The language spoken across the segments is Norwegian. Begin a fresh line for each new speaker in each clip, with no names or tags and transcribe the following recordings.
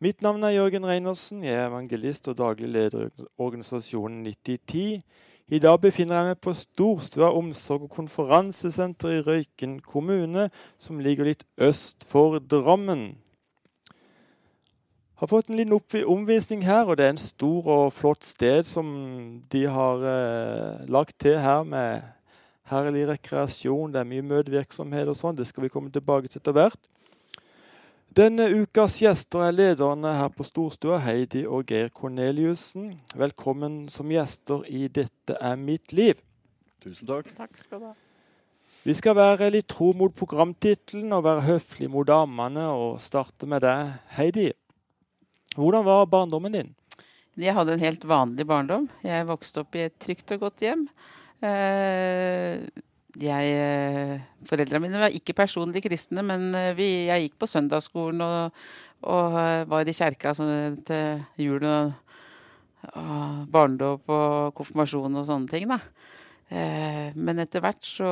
Mitt navn er Jørgen Reinersen. Jeg er evangelist og daglig leder i organisasjonen 9010. I dag befinner jeg meg på Storstua omsorg- og konferansesenter i Røyken kommune, som ligger litt øst for Drammen. Har fått en liten omvisning her, og det er en stor og flott sted som de har eh, lagt til her med herlig rekreasjon. Det er mye møtevirksomhet og sånn. Det skal vi komme tilbake til etter hvert. Denne ukas gjester er lederne her på Storstua, Heidi og Geir Korneliussen. Velkommen som gjester i Dette er mitt liv.
Tusen takk.
Takk skal du ha.
Vi skal være litt tro mot programtittelen og være høflige mot damene og starte med deg, Heidi. Hvordan var barndommen din?
Jeg hadde en helt vanlig barndom. Jeg vokste opp i et trygt og godt hjem. Eh, jeg, eh, Foreldrene mine var ikke personlig kristne, men eh, vi, jeg gikk på søndagsskolen og, og var i kjerka til jul og, og barnedåp og konfirmasjon og sånne ting. da. Men etter hvert så,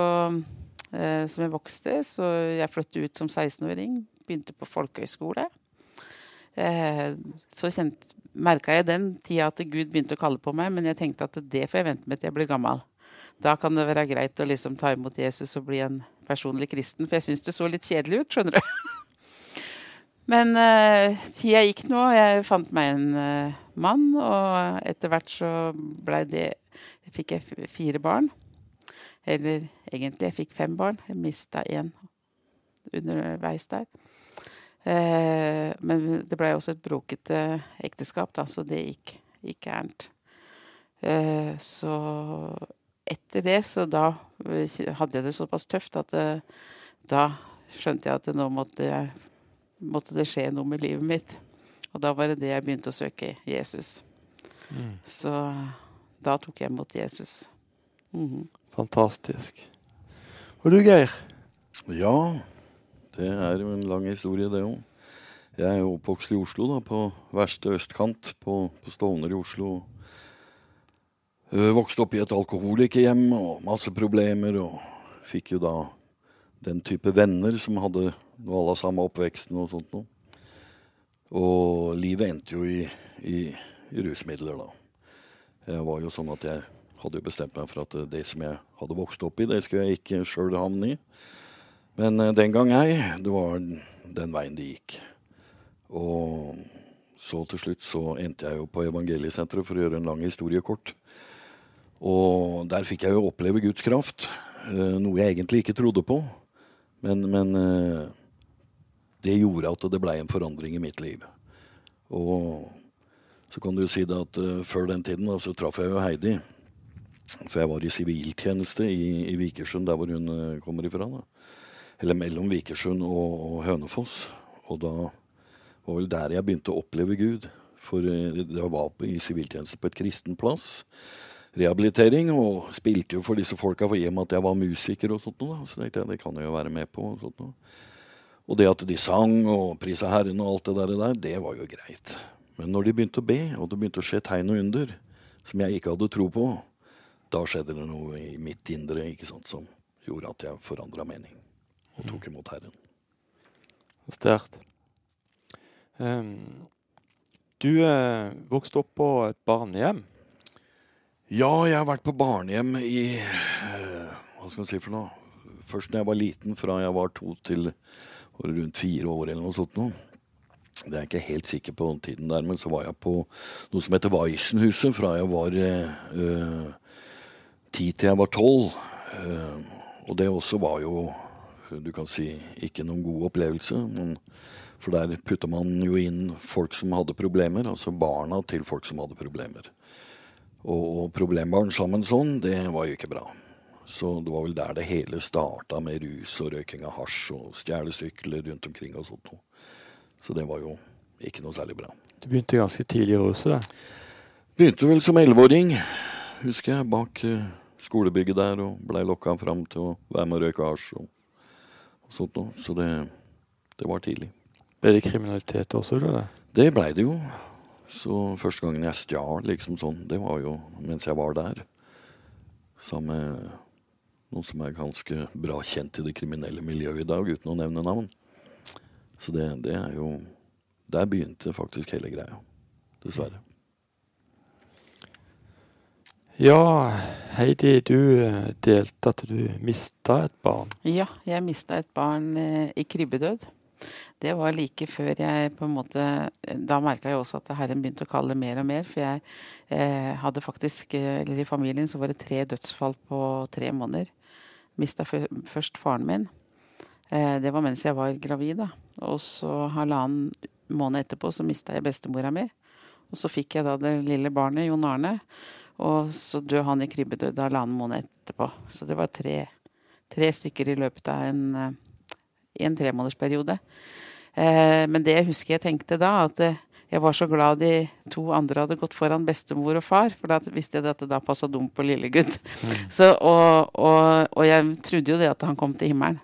som jeg vokste, så jeg flyttet ut som 16-åring, begynte på folkehøyskole. Så merka jeg den tida at Gud begynte å kalle på meg, men jeg tenkte at det får jeg vente med til jeg blir gammel da kan det være greit å liksom ta imot Jesus og bli en personlig kristen. For jeg syns det så litt kjedelig ut, skjønner du. Men uh, tida gikk nå, og jeg fant meg en uh, mann. Og etter hvert så blei det Fikk jeg fire barn. Eller egentlig, jeg fikk fem barn. Jeg mista én underveis der. Uh, men det blei også et brokete ekteskap, da, så det gikk, gikk gærent. så etter det, så da hadde jeg det såpass tøft at det, da skjønte jeg at nå måtte, måtte, det skje noe med livet mitt. Og da var det det jeg begynte å søke Jesus. Mm. Så da tok jeg mot Jesus.
Mm -hmm. Fantastisk. Og du, Geir?
Ja, det er jo en lang historie, det òg. Jeg er jo oppvokst i Oslo, da, på verste østkant på, på Stovner i Oslo. Uh, vokste opp i et alkoholikerhjem og masse problemer. Og fikk jo da den type venner som hadde av samme oppveksten og sånt noe. Og livet endte jo i, i, i, rusmidler, da. Jeg var jo sånn at jeg hadde jo bestemt meg for at det som jeg hadde vokst opp i, det skulle jeg ikke sjøl havne i. Men uh, den gang ei. Det var den veien det gikk. Og så til slutt så endte jeg jo på Evangeliesenteret for å gjøre en lang historie kort. Og der fikk jeg jo oppleve Guds kraft, eh, noe jeg egentlig ikke trodde på. Men, men eh, det gjorde at det blei en forandring i mitt liv. Og så kan du si det at uh, før den tiden da, så traff jeg jo Heidi. For jeg var i siviltjeneste i, i Vikersund, der hvor hun kommer ifra. da. Eller mellom Vikersund og, og, Hønefoss. Og da var vel der jeg begynte å oppleve Gud. For jeg var på, i siviltjeneste på et kristen plass rehabilitering, og spilte jo for disse folka for hjem at jeg var musiker og sånt noe. Så tenkte jeg det kan jeg jo være med på. Og sånt noe. Og det at de sang og prisa Herren og alt det der, der, det var jo greit. Men når de begynte å be, og det begynte å skje tegn og under som jeg ikke hadde tro på, da skjedde det noe i mitt indre ikke sant, som gjorde at jeg forandra mening og tok imot Herren.
Sterkt. Um, du eh, vokste opp på et barnehjem.
Ja, jeg har vært på barnehjem i uh, Hva skal man si for noe? Først da jeg var liten, fra jeg var to til rundt fire år eller noe sånt noe. Det er jeg ikke helt sikker på den tiden der, men så var jeg på noe som heter Weissenhuset fra jeg var uh, ti til jeg var tolv. Og det også var jo, du kan si, ikke noen god opplevelse. Men, for der putta man jo inn folk som hadde problemer, altså barna til folk som hadde problemer. Og problembarn sammen sånn, det var jo ikke bra. Så det var vel der det hele starta, med rus og røyking av hasj og stjelesykler rundt omkring og sånt noe. Så det var jo ikke noe særlig bra.
Du begynte ganske tidlig å ruse deg?
Begynte vel som elleveåring, husker jeg, bak uh, skolebygget der og blei lokka fram til å være med og røyke hasj og, og, sånt noe. Så det, det var tidlig.
Ble det kriminalitet også, eller?
Det blei det jo. Så første gangen jeg stjal, liksom sånn, det var jo mens jeg var der. Sammen med noen som er ganske bra kjent i det kriminelle miljøet i dag, uten å nevne navn. Så det, det er jo Der begynte faktisk hele greia. Dessverre.
Ja, Heidi, du eh, delte at du mista et barn.
Ja, jeg mista et barn eh, i krybbedød. Det var like før jeg på en måte Da merka jeg også at Herren begynte å kalle mer og mer. For jeg eh, hadde faktisk Eller i familien så var det tre dødsfall på tre måneder. Mista først faren min. Eh, det var mens jeg var gravid. da. Og så halvannen måned etterpå så mista jeg bestemora mi. Og så fikk jeg da det lille barnet, Jon Arne. Og så døde han i krybbedød halvannen måned etterpå. Så det var tre, tre stykker i løpet av en, eh, en tremånedersperiode. Eh, men det jeg husker jeg tenkte da, at eh, jeg var så glad de to andre hadde gått foran bestemor og far, for da visste jeg at det da passa dumt på lillegutt. Mm. og, og, og, jeg trodde jo det at han kom til himmelen,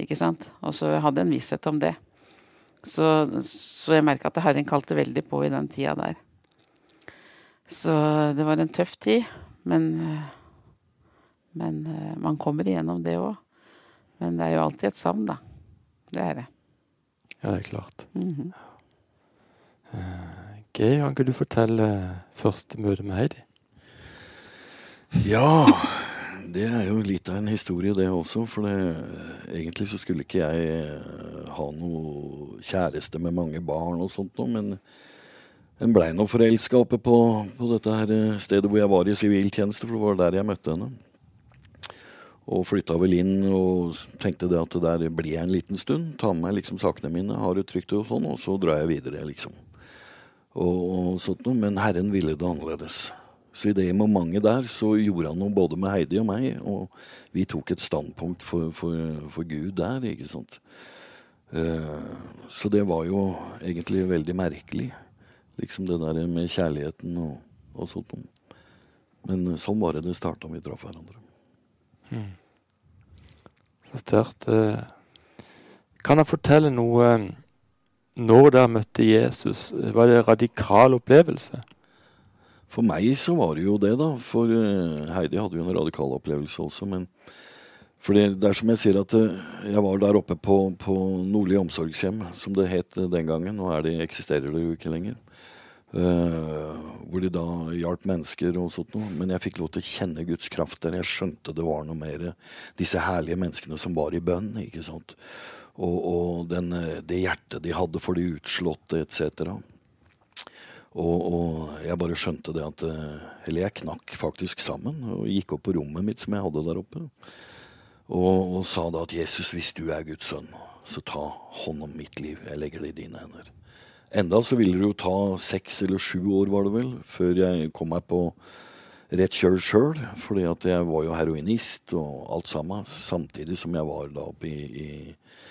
ikke sant. Og så hadde jeg en visshet om det. Så, så jeg merka at Herren kalte veldig på i den tida der. Så det var en tøff tid. Men, men man kommer igjennom det òg. Men det er jo alltid et savn, da. Det er det.
Ja, det er klart. Mm -hmm. Geir, kan ikke du fortelle første møte med Heidi?
Ja, det er jo litt av en historie, det også. For det, egentlig så skulle ikke jeg ha noe kjæreste med mange barn og sånt noe, men en blei nå forelska oppe på, på, dette her eh, stedet hvor jeg var i siviltjeneste, for det var der jeg møtte henne. Og flytta vel inn og tenkte det at det der blir jeg en liten stund. Ta med meg liksom sakene mine, har det trygt og sånn, og så drar jeg videre, liksom. Og, og sånt noe. Men Herren ville det annerledes. Så i det momentet der så gjorde han noe både med Heidi og meg, og vi tok et standpunkt for, for, for Gud der, ikke sant. Uh, så det var jo egentlig veldig merkelig. Liksom det der med kjærligheten og, og sånt. Men sånn var det det starta vi traff hverandre. Hmm.
Så sterkt. Eh, kan jeg fortelle noe eh, Når dere møtte Jesus, var det en radikal opplevelse?
For meg så var det jo det, da. For eh, Heidi hadde jo en radikal opplevelse også. Men for det, er som jeg sier at jeg var der oppe på, på Nordli omsorgshjem, som det het den gangen. Nå det, eksisterer det jo ikke lenger. Uh, hvor de da hjalp mennesker og sånt noe. Men jeg fikk lov til å kjenne Guds kraft der. Jeg skjønte det var noe mer disse herlige menneskene som var i bønn. ikke sant? Og, og den, det hjertet de hadde for de utslåtte etc. Og, og, jeg bare skjønte det at eh, Eller jeg knakk faktisk sammen og gikk opp på rommet mitt som jeg hadde der oppe. Og, og sa da at Jesus, hvis du er Guds sønn, så ta hånd om mitt liv. Jeg legger det i dine hender. Enda så ville det jo ta seks eller sju år, var det vel, før jeg kom meg på rett kjøl sjøl. Fordi at jeg var jo heroinist og alt sammen, samtidig som jeg var da oppe i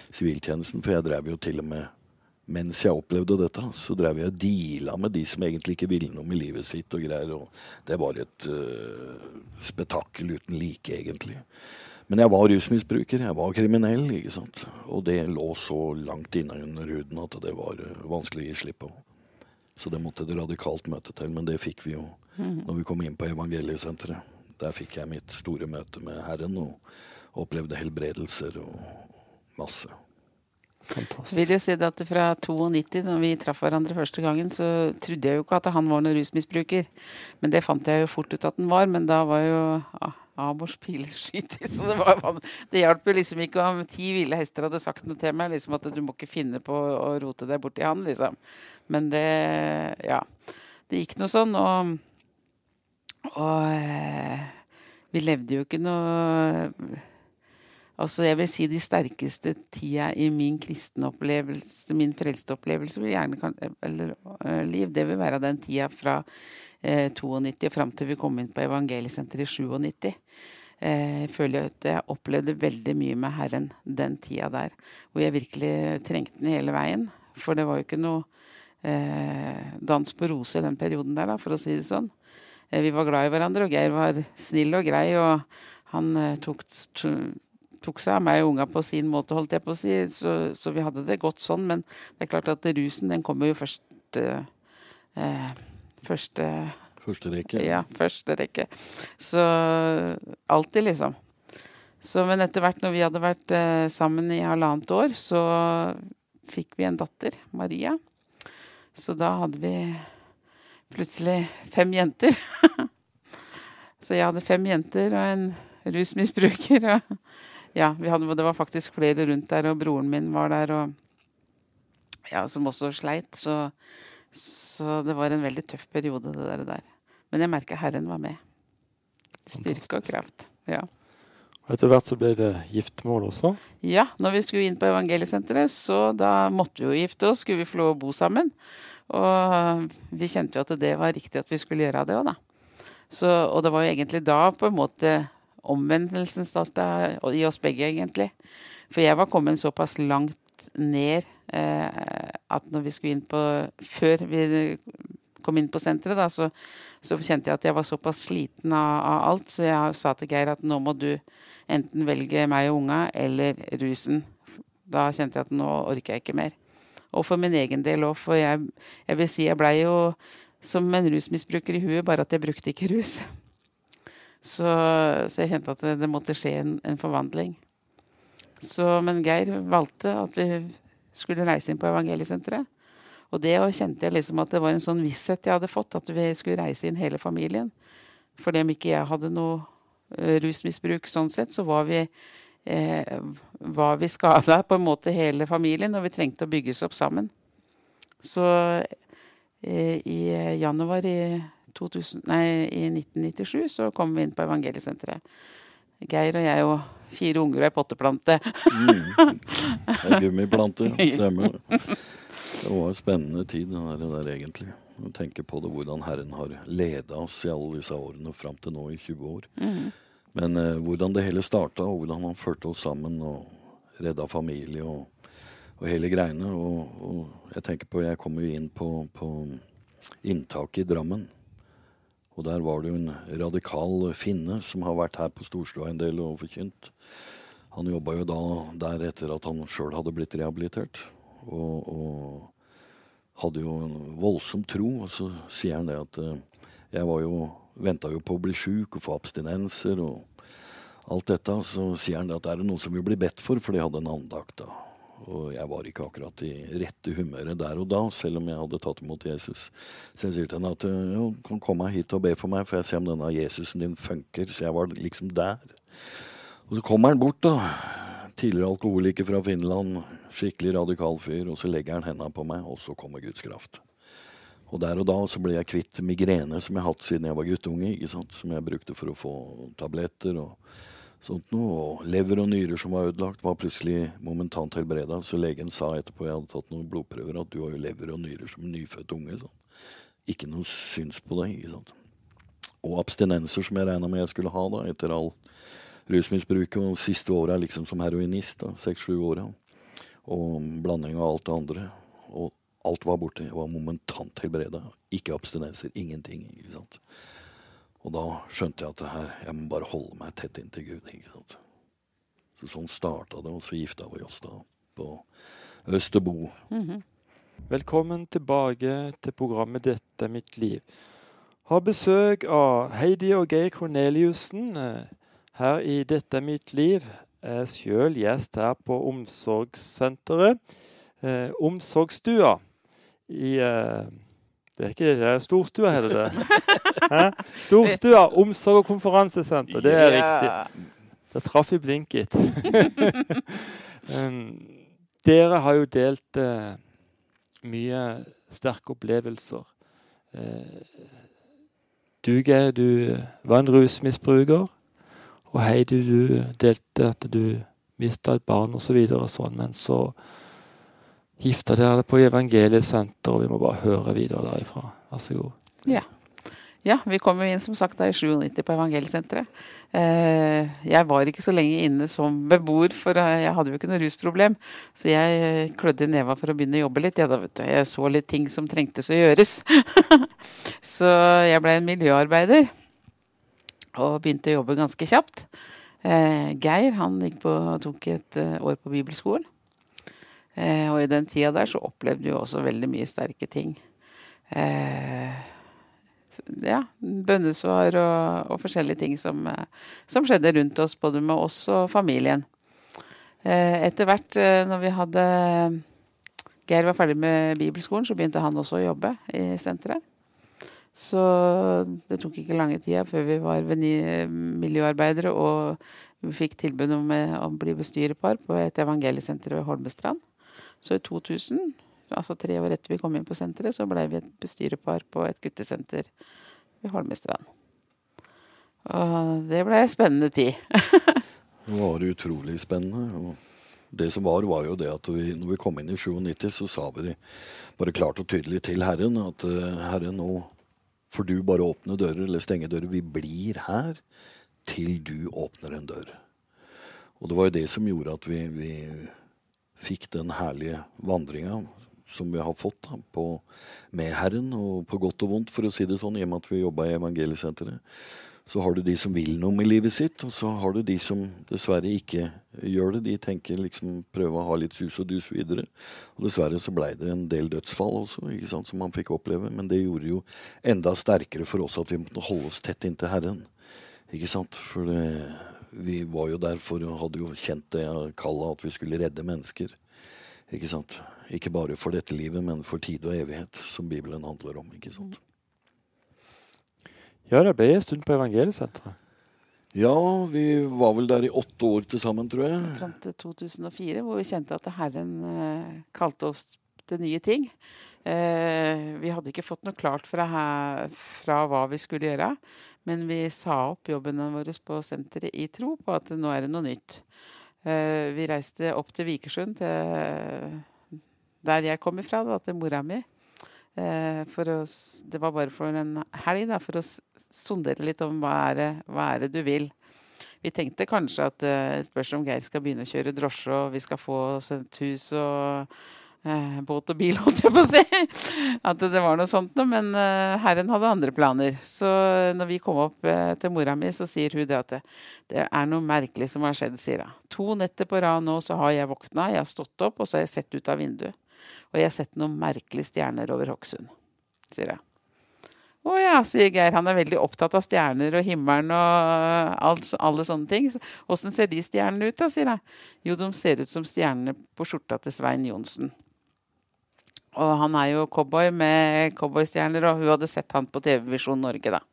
siviltjenesten. For jeg drev jo til og med mens jeg opplevde dette, så drev jeg og deala med de som egentlig ikke ville noe med livet sitt og greier. Og det var et uh, spetakkel uten like, egentlig. Men jeg var rusmisbruker, jeg var kriminell, ikke sant. Og det lå så langt inne under huden at det var uh, vanskelig å gi slipp på. Så det måtte et radikalt møte til. Men det fikk vi jo mm. når vi kom inn på evangeliesenteret. Der fikk jeg mitt store møte med Herren og opplevde helbredelser og masse.
Fantastisk. Vil jo si at Fra 92, når vi traff hverandre første gangen, så trodde jeg jo ikke at han var noen rusmisbruker. Men det fant jeg jo fort ut at han var. Men da var jo ja, Amors piler. Så det, var, det hjalp jo liksom ikke om ti ville hester hadde sagt noe til meg. liksom At du må ikke finne på å rote deg borti han, liksom. Men det Ja. Det gikk noe sånn. Og, og eh, vi levde jo ikke noe Altså, jeg vil si de sterkeste tida i min kristenopplevelse, min frelsteopplevelse, vil gjerne, eller uh, liv, det vil være den tida fra eh, 92 og fram til vi kom inn på evangeliesenteret i 97. Eh, jeg føler at jeg opplevde veldig mye med Herren den tida der. Hvor jeg virkelig trengte den hele veien. For det var jo ikke noe eh, dans på roser i den perioden der, da, for å si det sånn. Eh, vi var glad i hverandre, og Geir var snill og grei, og han eh, tok, tok seg av meg og unga på sin måte, holdt jeg på å si. Så, så, vi hadde det godt sånn. Men det er klart at rusen, den kommer jo først eh, eh Første
Første rekke?
Ja, første rekke. Så alltid, liksom. Så, men etter hvert, når vi hadde vært eh, sammen i halvannet år, så fikk vi en datter, Maria. Så da hadde vi plutselig fem jenter. så jeg hadde fem jenter og en rusmisbruker. Og ja, hadde, det var faktisk flere rundt der, og broren min var der, og ja, som også sleit. Så, så det var en veldig tøff periode, det der. der. Men jeg merka Herren var med. Styrke og kraft. Ja.
Og etter hvert så ble det giftermål også?
Ja, når vi skulle inn på evangeliesenteret, så da måtte vi jo gifte oss. Skulle vi få lov å bo sammen. Og vi kjente jo at det var riktig at vi skulle gjøre det òg, da. Så, og det var jo egentlig da på en måte omvendelsen starta i oss begge, egentlig. For jeg var kommet såpass langt ned eh, at når vi skulle inn på Før vi kom inn på senteret, da, så, så, kjente jeg at jeg var såpass sliten av, av, alt, så jeg sa til Geir at nå må du enten velge meg og unga eller rusen. Da kjente jeg at nå orker jeg ikke mer. Og for min egen del òg, for jeg, jeg, vil si jeg blei jo som en rusmisbruker i huet, bare at jeg brukte ikke rus. Så, så jeg kjente at det, det måtte skje en, en forvandling. Så, men Geir valgte at vi skulle reise inn på evangeliesenteret. Og det kjente jeg liksom at det var en sånn visshet jeg hadde fått, at vi skulle reise inn hele familien. Fordi om ikke jeg hadde noe eh, rusmisbruk sånn sett, så var vi, eh, vi skada på en måte hele familien, og vi trengte å bygges opp sammen. Så eh, i januar i, 2000, nei, i 1997 så kom vi inn på evangeliesenteret. Geir og jeg og fire unger og ei potteplante.
mm. Ei gummiplante, stemmer det. Var en spennende tid, det der, egentlig. Å tenke på det, hvordan Herren har leda oss i alle disse årene fram til nå i 20 år. Mm. Men eh, hvordan det hele starta, og hvordan han førte oss sammen og redda familie og, og hele greiene. Og, og, jeg tenker på, jeg kommer jo inn på, på inntaket i Drammen. Og der var det jo en radikal finne som har vært her på Storstua en del og forkynt. Han jobba jo da der etter at han sjøl hadde blitt rehabilitert. Og, og hadde jo en voldsom tro. Og så sier han det at uh, jeg var jo venta jo på å bli sjuk og få abstinenser og alt dette. Så sier han det at er det noen som vil bli bedt for, for de hadde en andakt da. Og jeg var ikke akkurat i rette humøret der og da, selv om jeg hadde tatt imot Jesus. Så jeg sier til henne at ja, kan komme hit og be for meg, for jeg ser om denne Jesusen din funker. Så jeg var liksom der. Og så kommer han bort, da tidligere alkoholiker fra Finland, skikkelig radikal fyr, og så legger han hendene på meg, og så kommer Guds kraft. Og der og da så ble jeg kvitt migrene som jeg har hatt siden jeg var guttunge, ikke sant? som jeg brukte for å få tabletter og sånt noe. Og lever og nyrer som var ødelagt, var plutselig momentant helbreda. Så legen sa etterpå jeg hadde tatt noen blodprøver, at du har jo lever og nyrer som en nyfødt unge. Sånn. Ikke noe syns på deg. ikke sant? Og abstinenser som jeg regna med jeg skulle ha da, etter all rusmisbruket og siste åra liksom som heroinist. Seks-sju åra. Og blanding av alt det andre. Og alt var borte. Jeg var momentant helbreda. Ikke abstinenser. Ingenting. ikke sant? Og da skjønte jeg at det her, jeg må bare holde meg tett inntil Gud. ikke sant? Så Sånn starta det, og så gifta vi oss da på Østerbo. Mm -hmm.
Velkommen tilbake til programmet 'Dette er mitt liv'. Har besøk av Heidi og Geir Korneliussen. Eh, her i 'Dette er mitt liv' er jeg sjøl gjest her på omsorgssenteret. Eh, omsorgsstua i eh, Det er ikke det, det er storstua, heter det. Hæ? Storstua omsorg- og konferansesenter. Det er riktig. Da traff vi blinket. um, dere har jo delt eh, mye sterke opplevelser. Eh, du, Geir, du var en rusmisbruker. Og Heidi, du delte at du mista et barn osv. Så videre, og sånn, men så gifta dere på Evangeliesenteret, og vi må bare høre videre derifra. Vær så god.
Ja. ja vi kom jo inn som sagt da i 97 på Evangeliesenteret. Eh, jeg var ikke så lenge inne som beboer, for jeg hadde jo ikke noe rusproblem. Så jeg klødde i neva for å begynne å jobbe litt. Jeg, da, du, jeg så litt ting som trengtes å gjøres. så jeg ble en miljøarbeider og begynte å jobbe ganske kjapt. Eh, Geir han på, tok et år på bibelskolen. Eh, og i den tida der så opplevde vi også veldig mye sterke ting. Eh, ja, bønnesvar og, og, forskjellige ting som, eh, som, skjedde rundt oss, både med oss og familien. Eh, etter hvert, når vi hadde Geir var ferdig med bibelskolen, så begynte han også å jobbe i senteret. Så det tok ikke lange tida før vi var miljøarbeidere og vi fikk tilbud om eh, å bli bestyrerpar på et evangeliesenter ved Holmestrand. Så i 2000, altså tre år etter vi kom inn på senteret, så ble vi et bestyrerpar på et guttesenter ved Holmestrand. Og det ble spennende tid.
det var utrolig spennende. og det som var, var jo det at vi, når vi kom inn i 97, så sa vi bare klart og tydelig til Herren at uh, Herre, nå får du bare åpne dører eller stenge dører. Vi blir her til du åpner en dør. Og det var jo det som gjorde at vi, vi fikk den herlige vandringa som vi har fått da, på, med Herren, og på godt og vondt, for å si det sånn, i og med at vi jobba i Evangeliesenteret. Så har du de som vil noe med livet sitt, og så har du de som dessverre ikke gjør det. De tenker liksom prøve å ha litt sus og dus videre. Og dessverre så blei det en del dødsfall også, ikke sant, som man fikk oppleve. Men det gjorde jo enda sterkere for oss at vi måtte holde oss tett inntil Herren. Ikke sant? For det, vi var jo der for og hadde jo kjent det kallet at vi skulle redde mennesker. Ikke sant? Ikke bare for dette livet, men for tid og evighet, som Bibelen handler om. ikke sant?
Ja, det ble en stund på evangeliesenteret.
Ja, vi var vel der i åtte år til sammen, tror jeg.
Fram til 2004, hvor vi kjente at Herren eh, kalte oss til nye ting. Eh, vi hadde ikke fått noe klart fra, her, fra, hva vi skulle gjøre. Men vi sa opp jobbene våre på senteret i tro på at nå er det noe nytt. Eh, vi reiste opp til Vikersund, til der jeg kom ifra, da, til mora mi. Eh, å, det var bare for en helg, da, for å sondere litt om hva er, det, hva er det du vil. Vi tenkte kanskje at uh, spørs om Geir skal begynne å kjøre drosje, og vi skal få oss et hus og uh, båt og bil, holdt jeg på å si. At det var noe sånt noe. Men eh, Herren hadde andre planer. Så når vi kom opp eh, til mora mi, så sier hun det at det, det, er noe merkelig som har skjedd, sier hun. To netter på rad nå så har jeg våkna, jeg har stått opp, og så har jeg sett ut av vinduet. Og jeg har sett noen merkelige stjerner over Hokksund, sier jeg. Å ja, sier Geir. Han er veldig opptatt av stjerner og himmelen og alt, alle sånne ting. Åssen ser de stjernene ut, da, sier jeg. Jo, de ser ut som stjernene på skjorta til Svein Johnsen. Og han er jo cowboy med cowboystjerner, og hun hadde sett han på TV Visjon Norge, da.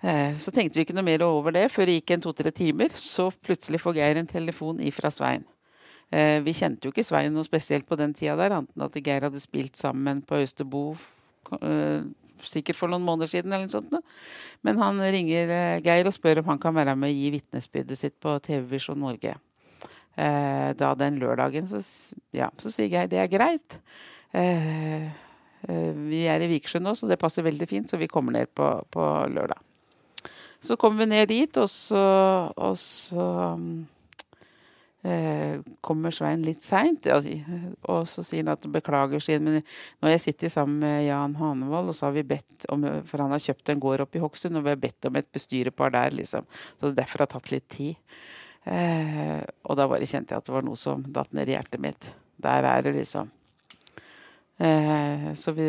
Eh, så tenkte vi ikke noe mer over det før det gikk en to-tre timer. Så plutselig får Geir en telefon ifra Svein. Eh, vi kjente jo ikke Svein noe spesielt på den tida der, annet enn at Geir hadde spilt sammen på Østerbo eh, sikkert for noen måneder siden. eller noe sånt. Men han ringer Geir og spør om han kan være med og gi vitnesbyrdet sitt på TV Visjon Norge. Da den lørdagen. Så, ja, så sier Geir det er greit. Vi er i Vikersund nå, så det passer veldig fint, så vi kommer ned på, på lørdag. Så kommer vi ned dit, og så, og så um, Eh, kommer Svein litt seint. Og så sier han at han beklager, sier men når jeg sitter sammen med Jan Hanevold, og så har vi bedt om For han har kjøpt en gård oppe i Hokksund, og vi har bedt om et bestyrepar der, liksom. Så det derfor har tatt litt tid. Eh, og da bare kjente jeg at det var noe som datt ned i hjertet mitt. Der er det liksom. Eh, så vi,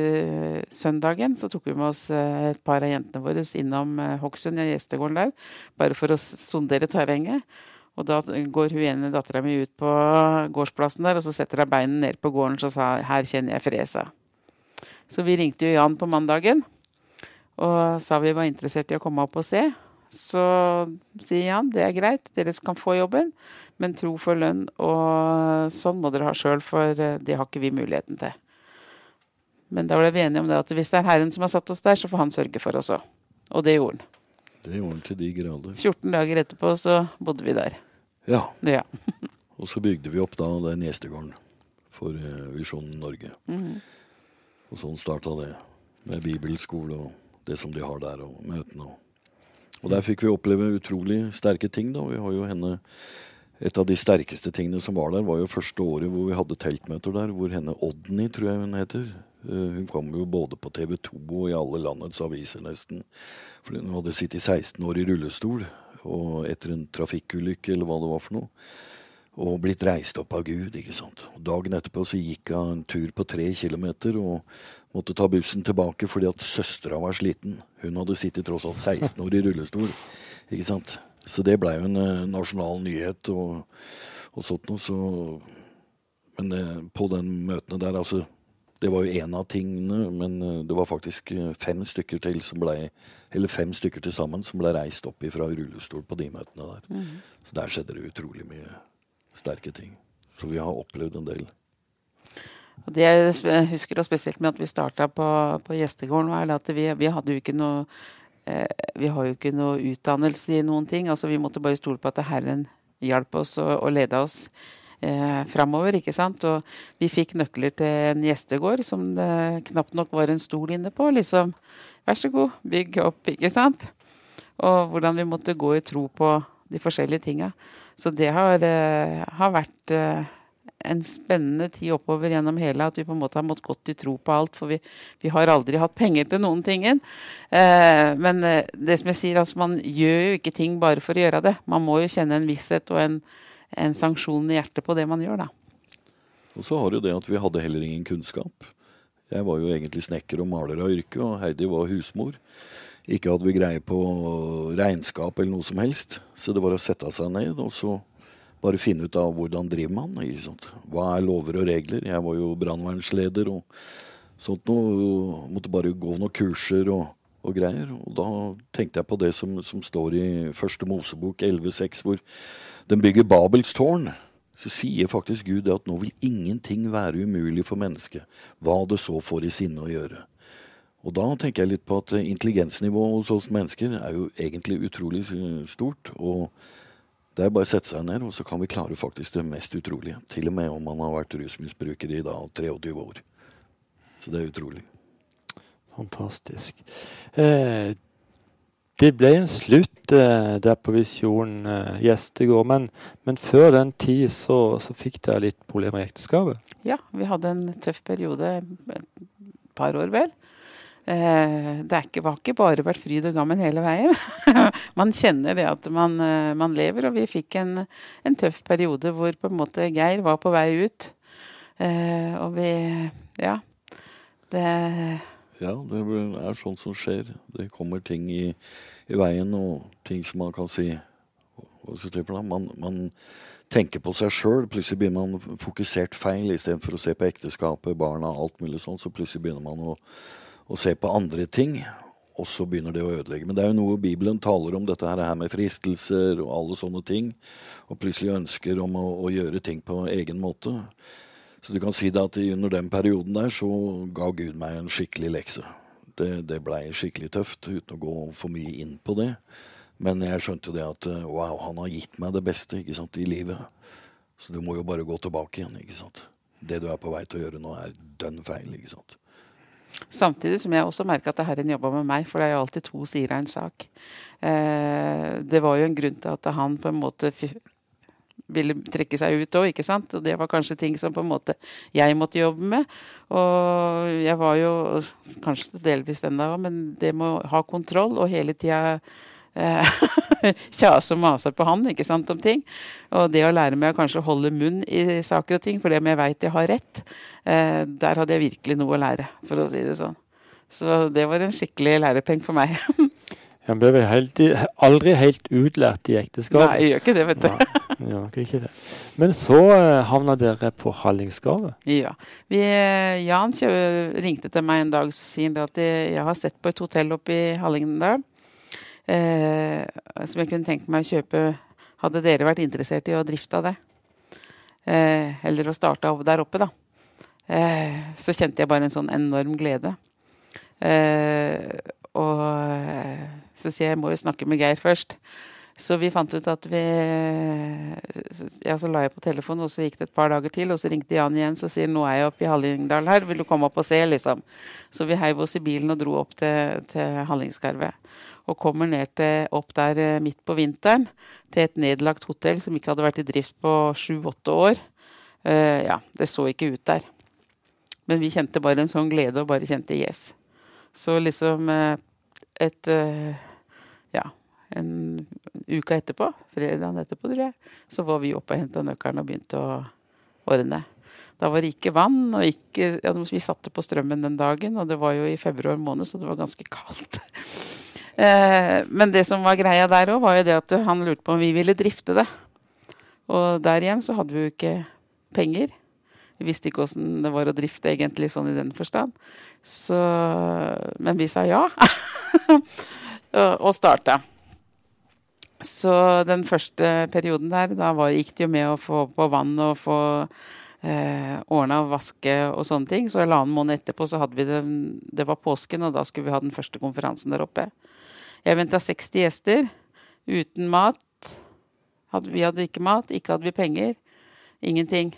søndagen så tok vi med oss eh, et par av jentene våre innom Hokksund, i gjestegården der, bare for å sondere terrenget. Og da går hun ene dattera mi ut på gårdsplassen der, og så setter hun beinet ned på gården og sa 'her kjenner jeg fresa'. Så vi ringte jo Jan på mandagen og sa vi var interessert i å komme opp og se. Så sier Jan det er greit, dere kan få jobben, men tro for lønn og sånn må dere ha sjøl, for eh, det har ikke vi muligheten til. Men da ble vi enige om det at hvis det er Herren som har satt oss der, så får han sørge for oss òg. Og det gjorde han.
Det gjorde han til de grader.
14 dager etterpå så bodde vi der.
Ja.
ja.
og så bygde vi opp da den gjestegården for uh, Visjonen Norge. Mm. Og sånn starta det. Med bibelskole og det som de har der, og møtene. Og der fikk vi oppleve utrolig sterke ting. da. Vi har jo henne et av de sterkeste tingene som var der, var jo første året hvor vi hadde teltmøter der, hvor henne Odny, tror jeg hun heter. Uh, hun kom jo både på TV 2 og i alle landets aviser, nesten. For hun hadde sittet 16 år i rullestol og etter en trafikkulykke eller hva det var for noe. Og blitt reist opp av Gud. ikke sant. Dagen etterpå så gikk hun en tur på tre kilometer og måtte ta bussen tilbake fordi at søstera var sliten. Hun hadde sittet tross alt 16 år i rullestol. ikke sant. Så det blei jo en uh, nasjonal nyhet og, og sånt noe. Så men eh, på den møtene der, altså Det var jo én av tingene, men eh, det var faktisk eh, fem stykker til som ble Eller fem stykker til sammen som ble reist opp fra rullestol på de møtene der.
Mm.
Så der skjedde det utrolig mye sterke ting. Så vi har opplevd en del.
Og det jeg husker spesielt med at vi starta på, på gjestegården, var at vi, vi hadde jo ikke noe eh, Vi har jo ikke noe utdannelse i noen ting. altså Vi måtte bare stole på at Herren hjalp oss og, og leda oss eh, framover. ikke sant? Og vi fikk nøkler til en gjestegård som det knapt nok var en stol inne på. liksom, Vær så god, bygg opp, ikke sant? Og hvordan vi måtte gå i tro på de forskjellige tinga. Så det har, eh, har vært eh, en spennende tid oppover gjennom hele, at vi på en måte har måttet gått i tro på alt. For vi, vi har aldri hatt penger til noen ting. Eh, men eh, det som jeg sier, altså man gjør jo ikke ting bare for å gjøre det. Man må jo kjenne en visshet og en, en sanksjon i hjertet på det man gjør, da.
Og så har jo det at vi hadde heller ingen kunnskap. Jeg var jo egentlig snekker og maler av yrke, og Heidi var husmor. Ikke hadde vi greie på regnskap eller noe som helst. Så det var å sette seg ned og så bare finne ut av hvordan driver man. Ikke sant? Hva er lover og regler? Jeg var jo brannvernsleder og sånt noe. Måtte bare gå noen kurser og, og, greier. Og da tenkte jeg på det som, som står i første Mosebok 11,6, hvor den bygger Babels tårn. Så sier faktisk Gud at nå vil ingenting være umulig for mennesket, hva det så får i sinne å gjøre. Og da tenker jeg litt på at intelligensnivået hos oss mennesker er jo egentlig utrolig stort. og det er bare å sette seg ned, og så kan vi klare faktisk det mest utrolige. Til og med om man har vært rusmisbruker i da 23 år. Så det er utrolig.
Fantastisk. Eh, det ble en slutt eh, der på Visjon eh, gjestegård, men, men, før den tid så, så fikk dere litt problemer i ekteskapet?
Ja, vi hadde en tøff periode. Et par år, vel. Eh, det ikke, var ikke bare vært fryd og gammen hele veien. man kjenner det at man, eh, man, lever, og vi fikk en, en, tøff periode hvor på en måte Geir var på vei ut. Eh, og vi Ja. Det
Ja, det er sånt som skjer. Det kommer ting i, i veien, og ting som man kan si man, man, tenker på seg sjøl. Plutselig blir man fokusert feil istedenfor å se på ekteskapet, barna, alt mulig sånt. Så plutselig begynner man å å, se på andre ting, og så begynner det å ødelegge. Men det er jo noe Bibelen taler om, dette her med fristelser og alle sånne ting. Og plutselig ønsker om å, å gjøre ting på egen måte. Så du kan si det at under den perioden der så ga Gud meg en skikkelig lekse. Det, det blei skikkelig tøft, uten å gå for mye inn på det. Men jeg skjønte jo det at wow, han har gitt meg det beste ikke sant, i livet. Så du må jo bare gå tilbake igjen. ikke sant. Det du er på vei til å gjøre nå, er dønn feil. ikke sant.
Samtidig som jeg også merker at Herren jobba med meg, for det er jo alltid to sider av en sak. Eh, det var jo en grunn til at han på en måte ville trekke seg ut òg, ikke sant. Og det var kanskje ting som på en måte jeg måtte jobbe med. Og jeg var jo kanskje delvis den da òg, men det med å ha kontroll og hele tida eh, kjase og mase på han ikke sant, om ting. Og det å lære meg å kanskje holde munn i saker og ting, for det om jeg veit jeg har rett, eh, der hadde jeg virkelig noe å lære, for å si det sånn. Så det var en skikkelig lærepenge for meg.
Han ble vel helt, aldri helt utlært i ekteskapet?
Nei, jeg gjør ikke det, vet
du. Ja, ikke det. Men så uh, havna dere på Hallingskarvet?
Ja. Vi, uh, Jan ringte til meg en dag og sier at jeg har sett på et hotell oppe i Hallingdal eh, som jeg kunne tenkt meg å kjøpe. Hadde dere vært interessert i å drifte av det? Eh, eller å starte av der oppe, da. Eh, så kjente jeg bare en sånn enorm glede. Eh, og eh, så sier jeg jeg må jo snakke med Geir først. Så vi fant ut at vi Ja, så la jeg på telefonen, og så gikk det et par dager til. Og så ringte Jan igjen så sier nå er jeg oppe i Hallingdal her, vil du komme opp og se, liksom. Så vi heiv oss i bilen og dro opp til, til Hallingskarvet og kommer ned til, opp der eh, midt på vinteren til et nedlagt hotell som ikke hadde vært i drift på sju-åtte år. Uh, ja, det så ikke ut der. Men vi kjente bare en sånn glede og bare kjente yes. Så liksom uh, et uh, en uke etterpå, fredagen etterpå, tror jeg, så var vi oppe og henta nøkkelen og begynte å ordne. Da var det ikke vann, og ikke, ja, vi satte på strømmen den dagen, og det var jo i februar måned, så det var ganske kaldt. Eh, men det som var greia der òg, var jo det at han lurte på om vi ville drifte det. Og der igjen så hadde vi jo ikke penger. Vi visste ikke åssen det var å drifte egentlig sånn i den forstand. Så, men vi sa ja. og starta. Så den første perioden der, da var, gikk det jo med å få på vann og få eh, ordna og vaske og sånne ting. Så halvannen måned etterpå så hadde vi det Det var påsken, og da skulle vi ha den første konferansen der oppe. Jeg venta 60 gjester uten mat. vi hadde ikke mat, ikke hadde vi penger. Ingenting.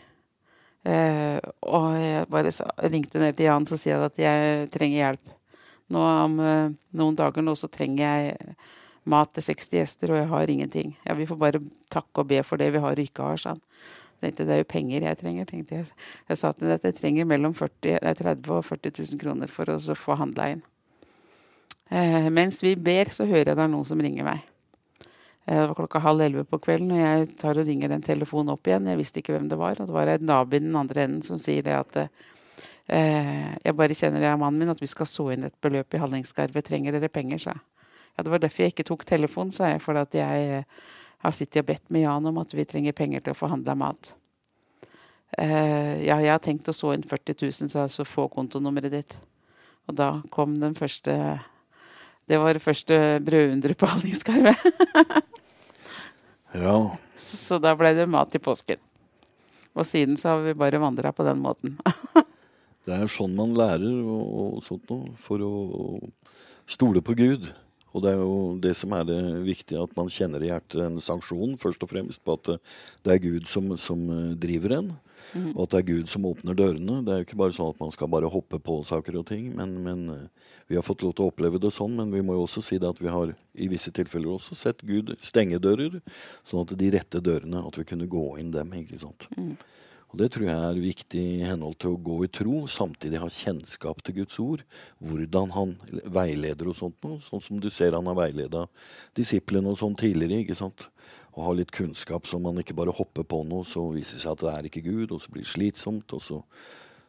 Eh, og jeg bare sa, ringte ned til Jan så sier jeg at jeg trenger hjelp. Nå Om eh, noen dager nå så trenger jeg mat til 60 gjester, og jeg har ingenting. Ja, Vi får bare takke og be for det vi har og ikke har, sa han. Tenkte det er jo penger jeg trenger. tenkte Jeg Jeg sa til at jeg trenger mellom 40, 30 og 40 000 kroner for å få handla inn. Eh, mens vi ber, så hører jeg det er noen som ringer meg. Eh, det var klokka halv elleve på kvelden, og jeg tar og ringer den telefonen opp igjen. Jeg visste ikke hvem det var. Og det var en nabo i den andre enden som sier det at eh, jeg bare kjenner jeg og mannen min at vi skal så inn et beløp i Hallingskarvet. Trenger dere penger, sa jeg. Ja, det var derfor jeg ikke tok telefonen, sa jeg. For at jeg eh, har sittet og bedt med Jan om at vi trenger penger til å forhandle mat. Uh, ja, jeg har tenkt å så inn 40 000, så jeg, så få kontonummeret ditt. Og da kom den første Det var det første brødunderet på Hallingskarvet.
ja.
Så, så da ble det mat i påsken. Og siden så har vi bare vandra på den måten.
det er sånn man lærer og, og sånt noe, for å, å stole på Gud. Og det er jo det som er det viktige, at man kjenner i hjertet en sanksjon, først og fremst på at det er Gud som, som eh, driver en. Mm. Og at det er Gud som åpner dørene. Det er jo ikke bare sånn at man skal bare hoppe på saker og ting. Men, men eh, vi har fått lov til å oppleve det sånn, men vi må jo også si det at vi har i visse tilfeller også sett Gud stenge dører, sånn at de rette dørene, at vi kunne gå inn dem. ikke sant? Mm. Og Det tror jeg er viktig i henhold til å gå i tro, samtidig ha kjennskap til Guds ord. Hvordan han veileder og sånt noe. Sånn som du ser han har veileda disiplene og sånn tidligere. ikke sant? Og ha litt kunnskap så man ikke bare hopper på noe, så viser det seg at det er ikke Gud, og så blir det slitsomt, og så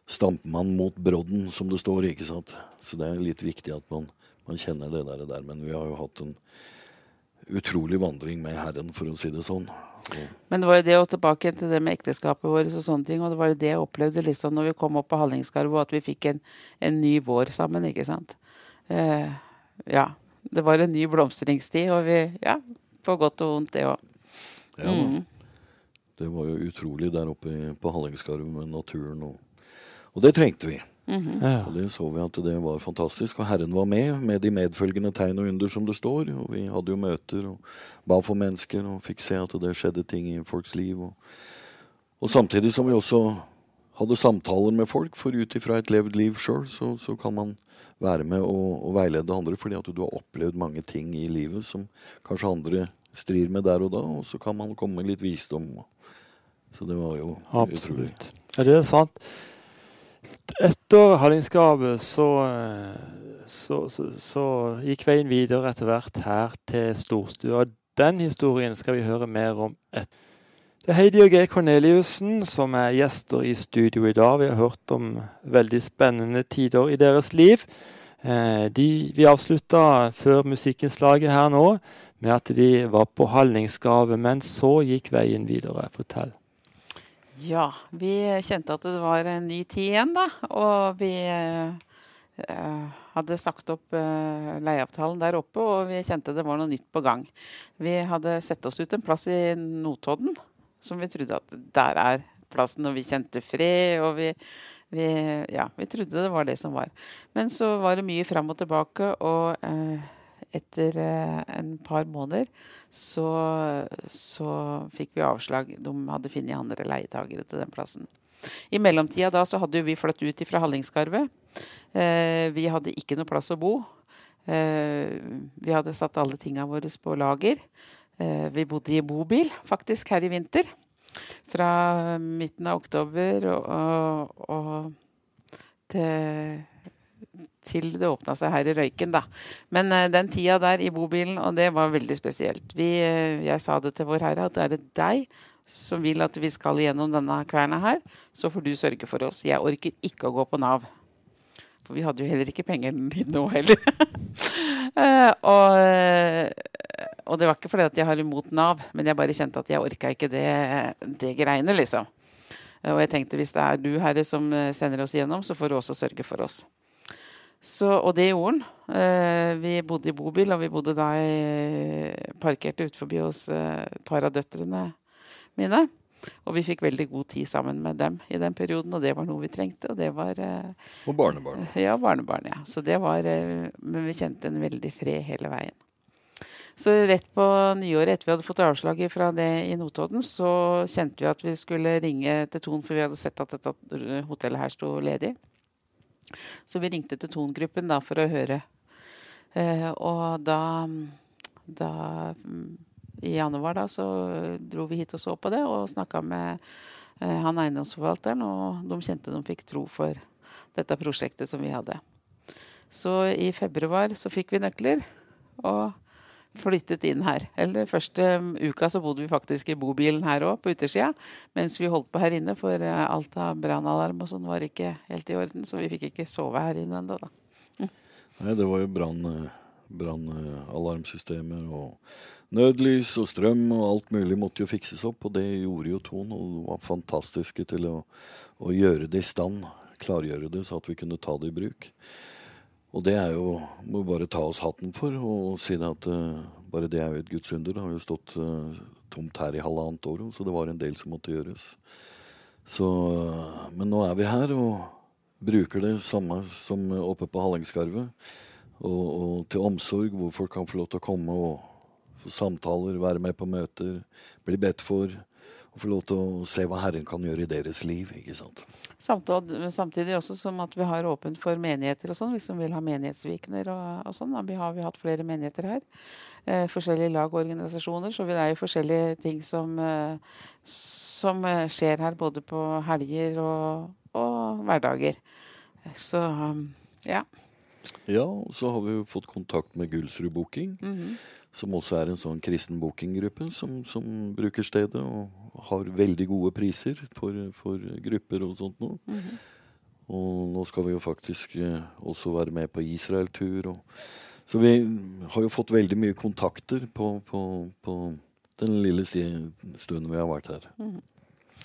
stamper man mot brodden, som det står. ikke sant? Så det er litt viktig at man, man kjenner det der, der. Men vi har jo hatt en utrolig vandring med Herren, for å si det sånn.
Men det var jo det og tilbake til det med ekteskapet vårt og sånne ting. Og det var jo det jeg opplevde liksom når vi kom opp på Hallingskarvet, at vi fikk en, en, ny vår sammen, ikke sant. Eh, ja. Det var en ny blomstringstid, og vi Ja, på godt og vondt, det òg.
Ja, mm. Det var jo utrolig der oppe på Hallingskarvet med naturen, og, og det trengte vi. Mm -hmm. ja. Og Det så vi at det var fantastisk. Og Herren var med, med de medfølgende tegn og under, som det står. Og Vi hadde jo møter og ba for mennesker og fikk se at det skjedde ting i folks liv. Og, og samtidig som vi også hadde samtaler med folk, for ut ifra et levd liv sjøl, så, så, kan man være med og, og, veilede andre fordi at du har opplevd mange ting i livet som kanskje andre strir med der og da, og så kan man komme med litt visdom. Så det var jo
Absolutt. utrolig. Ja, det er sant etter Hallingsgapet så, så, så, så, gikk veien videre etter hvert her til storstua. Den historien skal vi høre mer om etter. Det er Heidi og Geir Korneliussen som er gjester i studio i dag. Vi har hørt om veldig spennende tider i deres liv. Eh, de, vi avslutta før musikkinnslaget her nå med at de var på Hallingsgave, men så gikk veien videre. Fortell.
Ja, vi kjente at det var en ny tid igjen, da. Og vi eh, hadde sagt opp eh, leieavtalen der oppe, og vi kjente det var noe nytt på gang. Vi hadde sett oss ut en plass i Notodden som vi trodde at der er plassen, og vi kjente fred, og vi, vi, ja, vi trodde det var det som var. Men så var det mye fram og tilbake, og eh, etter eh, en par måneder så, så, fikk vi avslag. De hadde funnet andre leietagere til den plassen. I mellomtida da så hadde vi flyttet ut fra Hallingskarvet. Eh, vi hadde ikke noe plass å bo. Eh, vi hadde satt alle tinga våre på lager. Vi bodde i bobil faktisk her i vinter. Fra midten av oktober og, og, og til til det åpna seg her i Røyken, da. Men uh, den tida der i bobilen, og det var veldig spesielt. Vi, uh, jeg sa det til Vår Herre at er det deg som vil at vi skal gjennom denne kverna her, så får du sørge for oss. Jeg orker ikke å gå på Nav. For vi hadde jo heller ikke penger nå heller. uh, og, og, det var ikke fordi at jeg har imot Nav, men jeg bare kjente at jeg orka ikke det, det greiene, liksom. Og jeg tenkte hvis det er du, Herre, som eh, sender oss igjennom, så får du også sørge for oss. Så, og det gjorde han. Eh, vi bodde i bobil, og vi bodde da i, parkerte ut forbi hos eh, et par av døtrene mine. Og vi fikk veldig god tid sammen med dem i den perioden, og det var noe vi trengte. Og det var eh,
Og barnebarn.
Ja, barnebarn, ja. Så det var Men vi kjente en veldig fred hele veien. Så rett på nyåret, etter vi hadde fått avslag fra det i Notodden, så kjente vi at vi skulle ringe til Ton, for vi hadde sett at dette hotellet her sto ledig. Så vi ringte til Ton-gruppen da for å høre. Eh, og da, da I januar da så dro vi hit og så på det og snakka med eh, han eiendomsforvalteren, og de kjente de fikk tro for dette prosjektet som vi hadde. Så i februar så fikk vi nøkler og flyttet inn her. Eller første uka så bodde vi faktisk i bobilen her òg, på utersida. Mens vi holdt på her inne, for eh, alt av brannalarm og sånn var ikke helt i orden. Så vi fikk ikke sove her inne ennå, da.
Nei, det var jo brann- brannalarmsystemer og nødlys og strøm og alt mulig måtte jo fikses opp, og det gjorde jo Ton. Og de var fantastiske til å, å gjøre det i stand, klargjøre det så at vi kunne ta det i bruk. Og det er jo Må bare ta oss hatten for og si det at uh, bare det er jo et gudsunder. Det har jo stått uh, tomt her i halvannet år, så det var en del som måtte gjøres. Så, uh, men nå er vi her og bruker det samme som oppe på Hallingskarvet. Og, og, til omsorg, hvor folk kan få lov til å komme og få samtaler, være med på møter, bli bedt for. Og få lov til å se hva Herren kan gjøre i deres liv. ikke sant?
Samtidig også som at vi har åpent for menigheter og sånn, hvis de vil ha menighetsvikener og, og sånn. Vi har vi hatt flere menigheter her. Eh, forskjellige lag og organisasjoner. Så det er jo forskjellige ting som, eh, som eh, skjer her både på helger og, og hverdager. Så ja.
Ja, og så har vi jo fått kontakt med Gullsrud Booking.
Mm -hmm.
Som også er en sånn kristen bookinggruppe som, som, bruker stedet. Og har veldig gode priser for, for grupper og sånt noe.
Mm -hmm.
Og nå skal vi jo faktisk eh, også være med på Israel-tur. Så vi har jo fått veldig mye kontakter på, på, på den lille stunden vi har vært her.
Mm -hmm.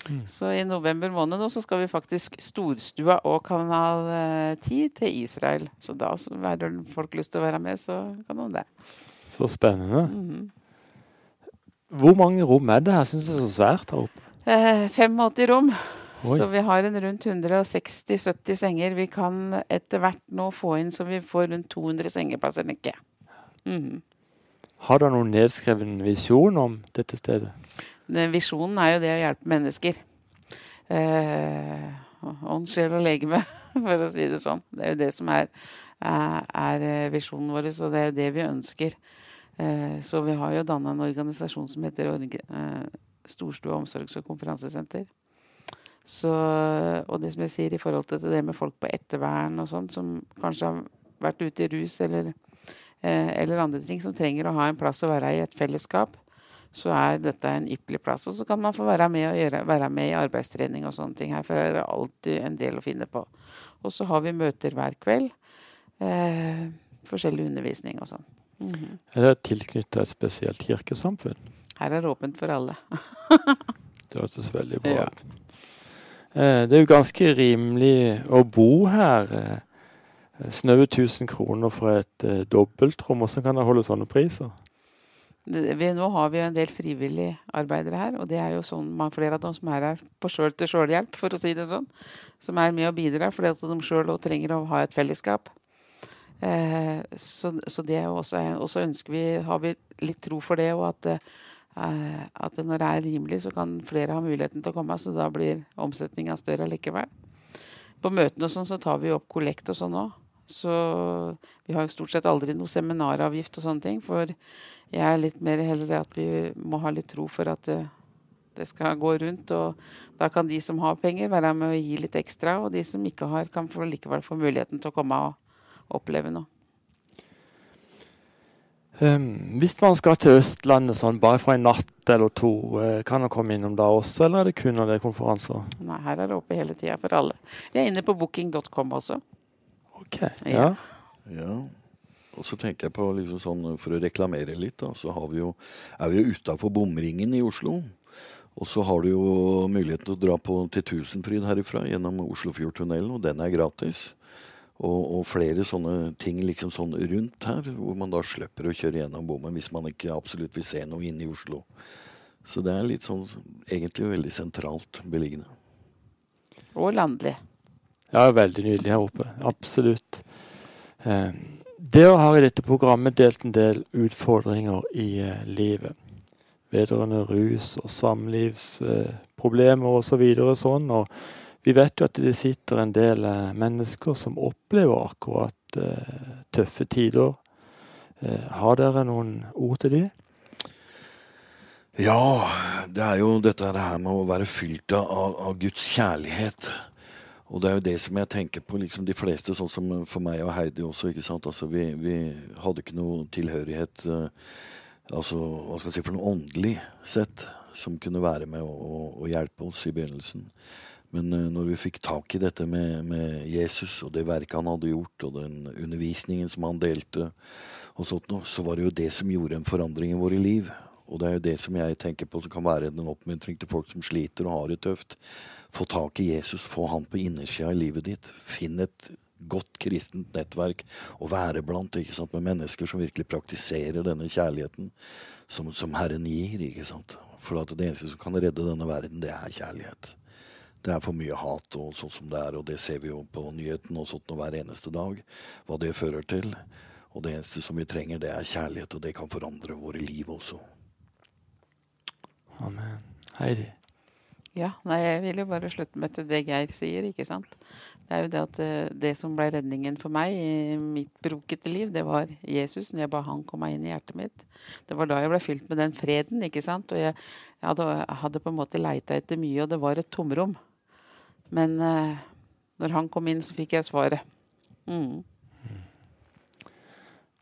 Mm. Så i november måned nå så skal vi faktisk Storstua og Kanal 10 eh, til Israel. Så da har folk lyst til å være med, så kan de det.
Så spennende.
Mm.
Hvor mange rom er det her? Syns det er så svært her oppe.
Eh, 85 rom. Oi. Så vi har en rundt 160-70 senger. Vi kan etter hvert nå få inn så vi får rundt 200 sengeplasser, tenker jeg. Mm.
Har dere noen nedskreven visjon om dette stedet?
Visjonen er jo det å hjelpe mennesker. Eh, ånd, sjel og legeme, for å si det sånn. Det er jo det som er, er, er visjonen vår, og det er jo det vi ønsker. Eh, så vi har jo danna en organisasjon som heter Storstue omsorgs- og konferansesenter. Så, og det som jeg sier i forhold til det med folk på ettervern og sånn, som kanskje har vært ute i rus eller, eh, eller andre ting, som trenger å ha en plass å være i et fellesskap så er dette en ypperlig plass. Og så kan man få være med, gjøre, være med i arbeidstrening og sånne ting her, for det er alltid en del å finne på. Og så har vi møter hver kveld. Eh, forskjellig undervisning og sånn.
Mm -hmm. Er det tilknyttet et spesielt kirkesamfunn?
Her er det åpent for alle.
det hørtes veldig bra ut. Ja. Eh, det er jo ganske rimelig å bo her. Eh, Snaue 1000 kroner for et eh, dobbeltrom. Hvordan kan det holde sånne priser?
Vi, nå har vi jo en del frivillige arbeidere her, og det er jo sånn flere av dem som er her på sjøl til sjølhjelp, for å si det sånn. Som er med og bidrar, fordi at de sjøl òg trenger å ha et fellesskap. Eh, så, så, det er også Og så ønsker vi, har vi litt tro for det, og at, eh, at når det er rimelig, så kan flere ha muligheten til å komme, så da blir omsetninga større likevel. På møtene og sånn så tar vi opp kollekt og sånn òg. Så vi har jo stort sett aldri noe seminaravgift og sånne ting. For jeg er litt mer heller at vi må ha litt tro for at det, det, skal gå rundt. Og da kan de som har penger, være med å gi litt ekstra. Og de som ikke har, kan likevel få muligheten til å komme og oppleve noe.
Um, hvis man skal til Østlandet sånn bare for en natt eller to, uh, kan man komme innom da også, eller er det kun når det er konferanser?
Nei, her er det oppe hele tida for alle. Vi er inne på booking.com også.
Ok, ja.
ja. Og så tenker jeg på liksom sånn, For å reklamere litt, da, så vi jo, er vi jo utafor bomringen i Oslo. Og så har du jo muligheten til å dra på til Tusenfryd herifra gjennom Oslofjordtunnelen, og den er gratis. Og, og, flere sånne ting liksom sånn rundt her, hvor man da slipper å kjøre gjennom bommen hvis man ikke absolutt vil se noe inne i Oslo. Så det er litt sånn egentlig veldig sentralt beliggende.
Og landlig.
Ja, veldig nydelig her oppe. Absolutt. Eh, dere har i dette programmet delt en del utfordringer i eh, livet. Vedrørende rus og samlivsproblemer eh, osv. Og, så sånn. og vi vet jo at det sitter en del eh, mennesker som opplever akkurat uh, tøffe tider. Uh, har dere noen ord til de?
Ja, det er jo dette her med å være fylt av, av Guds kjærlighet. Og det er jo det som jeg tenker på, liksom de fleste, sånn som for meg og Heidi også. ikke sant? Altså, vi, vi hadde ikke noe tilhørighet uh, altså, hva skal jeg si, for noe åndelig sett som kunne være med å, å, å hjelpe oss i begynnelsen. Men uh, når vi fikk tak i dette med, med, Jesus og det verket han hadde gjort, og den undervisningen som han delte, og sånt noe, så var det jo det som gjorde en forandring i våre liv. Og det er jo det som jeg tenker på som kan være en oppmuntring til folk som sliter og har det tøft. Få tak i Jesus, få han på innersida i livet ditt. Finn et godt kristent nettverk og være blant ikke sant, med mennesker som virkelig praktiserer denne kjærligheten som, som Herren gir. ikke sant? For at det eneste som kan redde denne verden, det er kjærlighet det er for mye hat og sånn som det er, og det ser vi jo på nyhetene og sånt hver eneste dag, hva det fører til. Og det eneste som vi trenger, det er kjærlighet, og det kan forandre våre liv også.
Amen. Heidi?
Ja, nei, jeg vil jo bare slutte med til det Geir sier, ikke sant. Det er jo det at eh, det som ble redningen for meg i mitt brokete liv, det var Jesus, når jeg ba han komme inn i hjertet mitt. Det var da jeg ble fylt med den freden, ikke sant. Og jeg, jeg hadde, hadde, på en måte leita etter mye, og det var et tomrom. Men eh, når han kom inn, så fikk jeg svaret. Mm.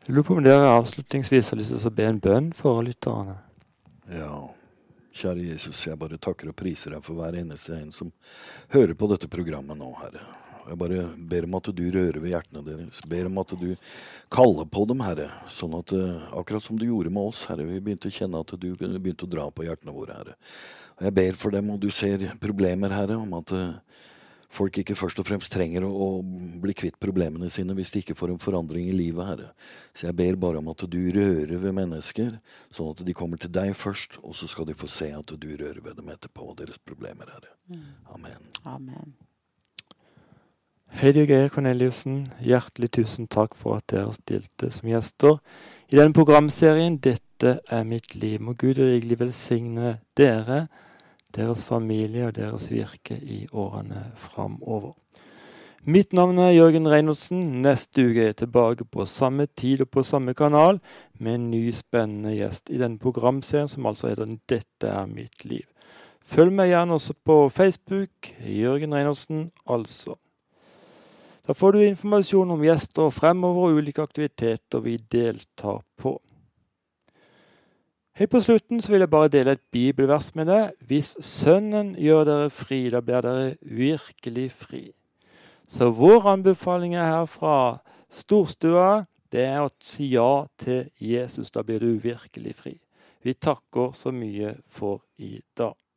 Jeg lurer på om dere avslutningsvis har lyst til å be en bønn for lytterne?
Ja. Kjære Jesus, jeg bare takker og priser deg for hver eneste en som hører på dette programmet nå, Herre. Jeg bare ber om at du rører ved hjertene deres. Ber om at du kaller på dem, Herre. Sånn at uh, akkurat som du gjorde med oss, Herre, vi begynte å kjenne at du begynte å dra på hjertene våre, Herre. Og jeg ber for dem, og du ser problemer, Herre, om at uh, folk ikke først og fremst trenger å, å, bli kvitt problemene sine hvis de ikke får en forandring i livet, Herre. Så jeg ber bare om at du rører ved mennesker, sånn at de kommer til deg først, og så skal de få se at du rører ved dem etterpå, og deres problemer, Herre. Mm. Amen.
Amen.
Heidi og Geir Korneliussen, hjertelig tusen takk for at dere stilte som gjester i denne programserien 'Dette er mitt liv'. Må Gud rikelig velsigne dere deres familie og deres virke i årene framover. Mitt navn er Jørgen Reinholdsen. Neste uke er jeg tilbake på samme tid og på samme kanal med en ny spennende gjest i denne programserien som altså heter 'Dette er mitt liv'. Følg meg gjerne også på Facebook. Jørgen Reinholdsen, altså. Da får du informasjon om gjester fremover og ulike aktiviteter vi deltar på. Helt på slutten så vil jeg bare dele et bibelvers med deg. Hvis Sønnen gjør dere fri, da blir dere virkelig fri. Så vår anbefaling er fra storstua det er å si ja til Jesus. Da blir du virkelig fri. Vi takker så mye for i dag.